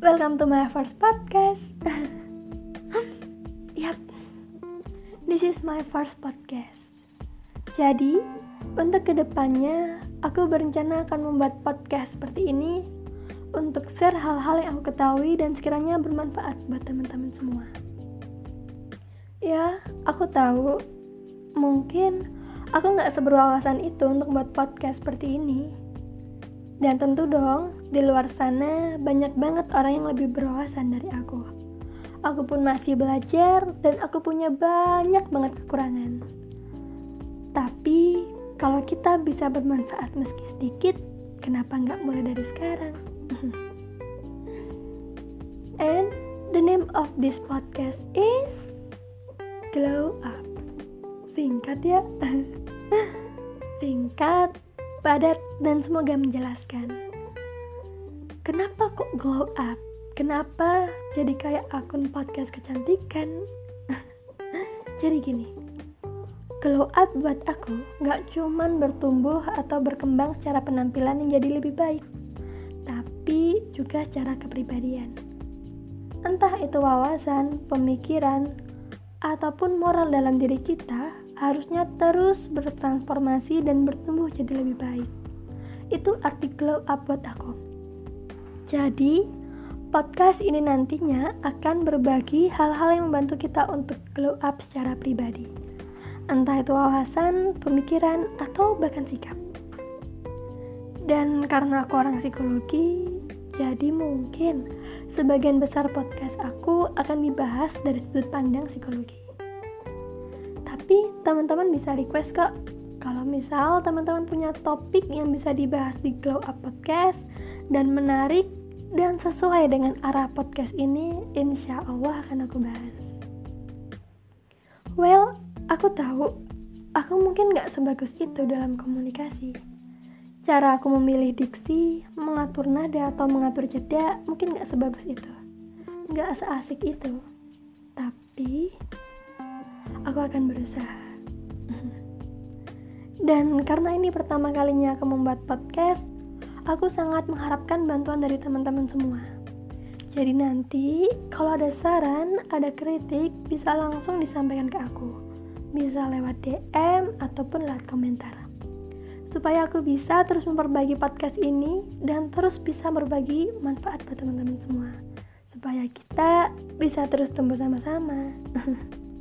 welcome to my first podcast. yap, this is my first podcast. Jadi, untuk ke depannya, aku berencana akan membuat podcast seperti ini untuk share hal-hal yang aku ketahui dan sekiranya bermanfaat buat teman-teman semua. Ya, aku tahu mungkin aku nggak seberwawasan itu untuk buat podcast seperti ini. Dan tentu dong, di luar sana banyak banget orang yang lebih berwawasan dari aku. Aku pun masih belajar dan aku punya banyak banget kekurangan. Tapi kalau kita bisa bermanfaat meski sedikit, kenapa nggak mulai dari sekarang? And the name of this podcast is Glow Up. Singkat ya. Singkat padat, dan semoga menjelaskan. Kenapa kok glow up? Kenapa jadi kayak akun podcast kecantikan? jadi gini, glow up buat aku gak cuman bertumbuh atau berkembang secara penampilan yang jadi lebih baik, tapi juga secara kepribadian. Entah itu wawasan, pemikiran, ataupun moral dalam diri kita harusnya terus bertransformasi dan bertumbuh jadi lebih baik. Itu arti glow up buat aku. Jadi, podcast ini nantinya akan berbagi hal-hal yang membantu kita untuk glow up secara pribadi. Entah itu wawasan, pemikiran, atau bahkan sikap. Dan karena aku orang psikologi, jadi mungkin sebagian besar podcast aku akan dibahas dari sudut pandang psikologi tapi teman-teman bisa request kok kalau misal teman-teman punya topik yang bisa dibahas di Glow Up Podcast dan menarik dan sesuai dengan arah podcast ini, insya Allah akan aku bahas. Well, aku tahu, aku mungkin gak sebagus itu dalam komunikasi. Cara aku memilih diksi, mengatur nada atau mengatur jeda mungkin gak sebagus itu. Gak seasik itu. Tapi, aku akan berusaha. Dan karena ini pertama kalinya aku membuat podcast, aku sangat mengharapkan bantuan dari teman-teman semua. Jadi nanti kalau ada saran, ada kritik, bisa langsung disampaikan ke aku. Bisa lewat DM ataupun lewat komentar. Supaya aku bisa terus memperbaiki podcast ini dan terus bisa berbagi manfaat buat teman-teman semua. Supaya kita bisa terus tumbuh sama-sama.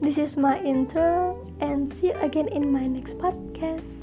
This is my intro, and see you again in my next podcast.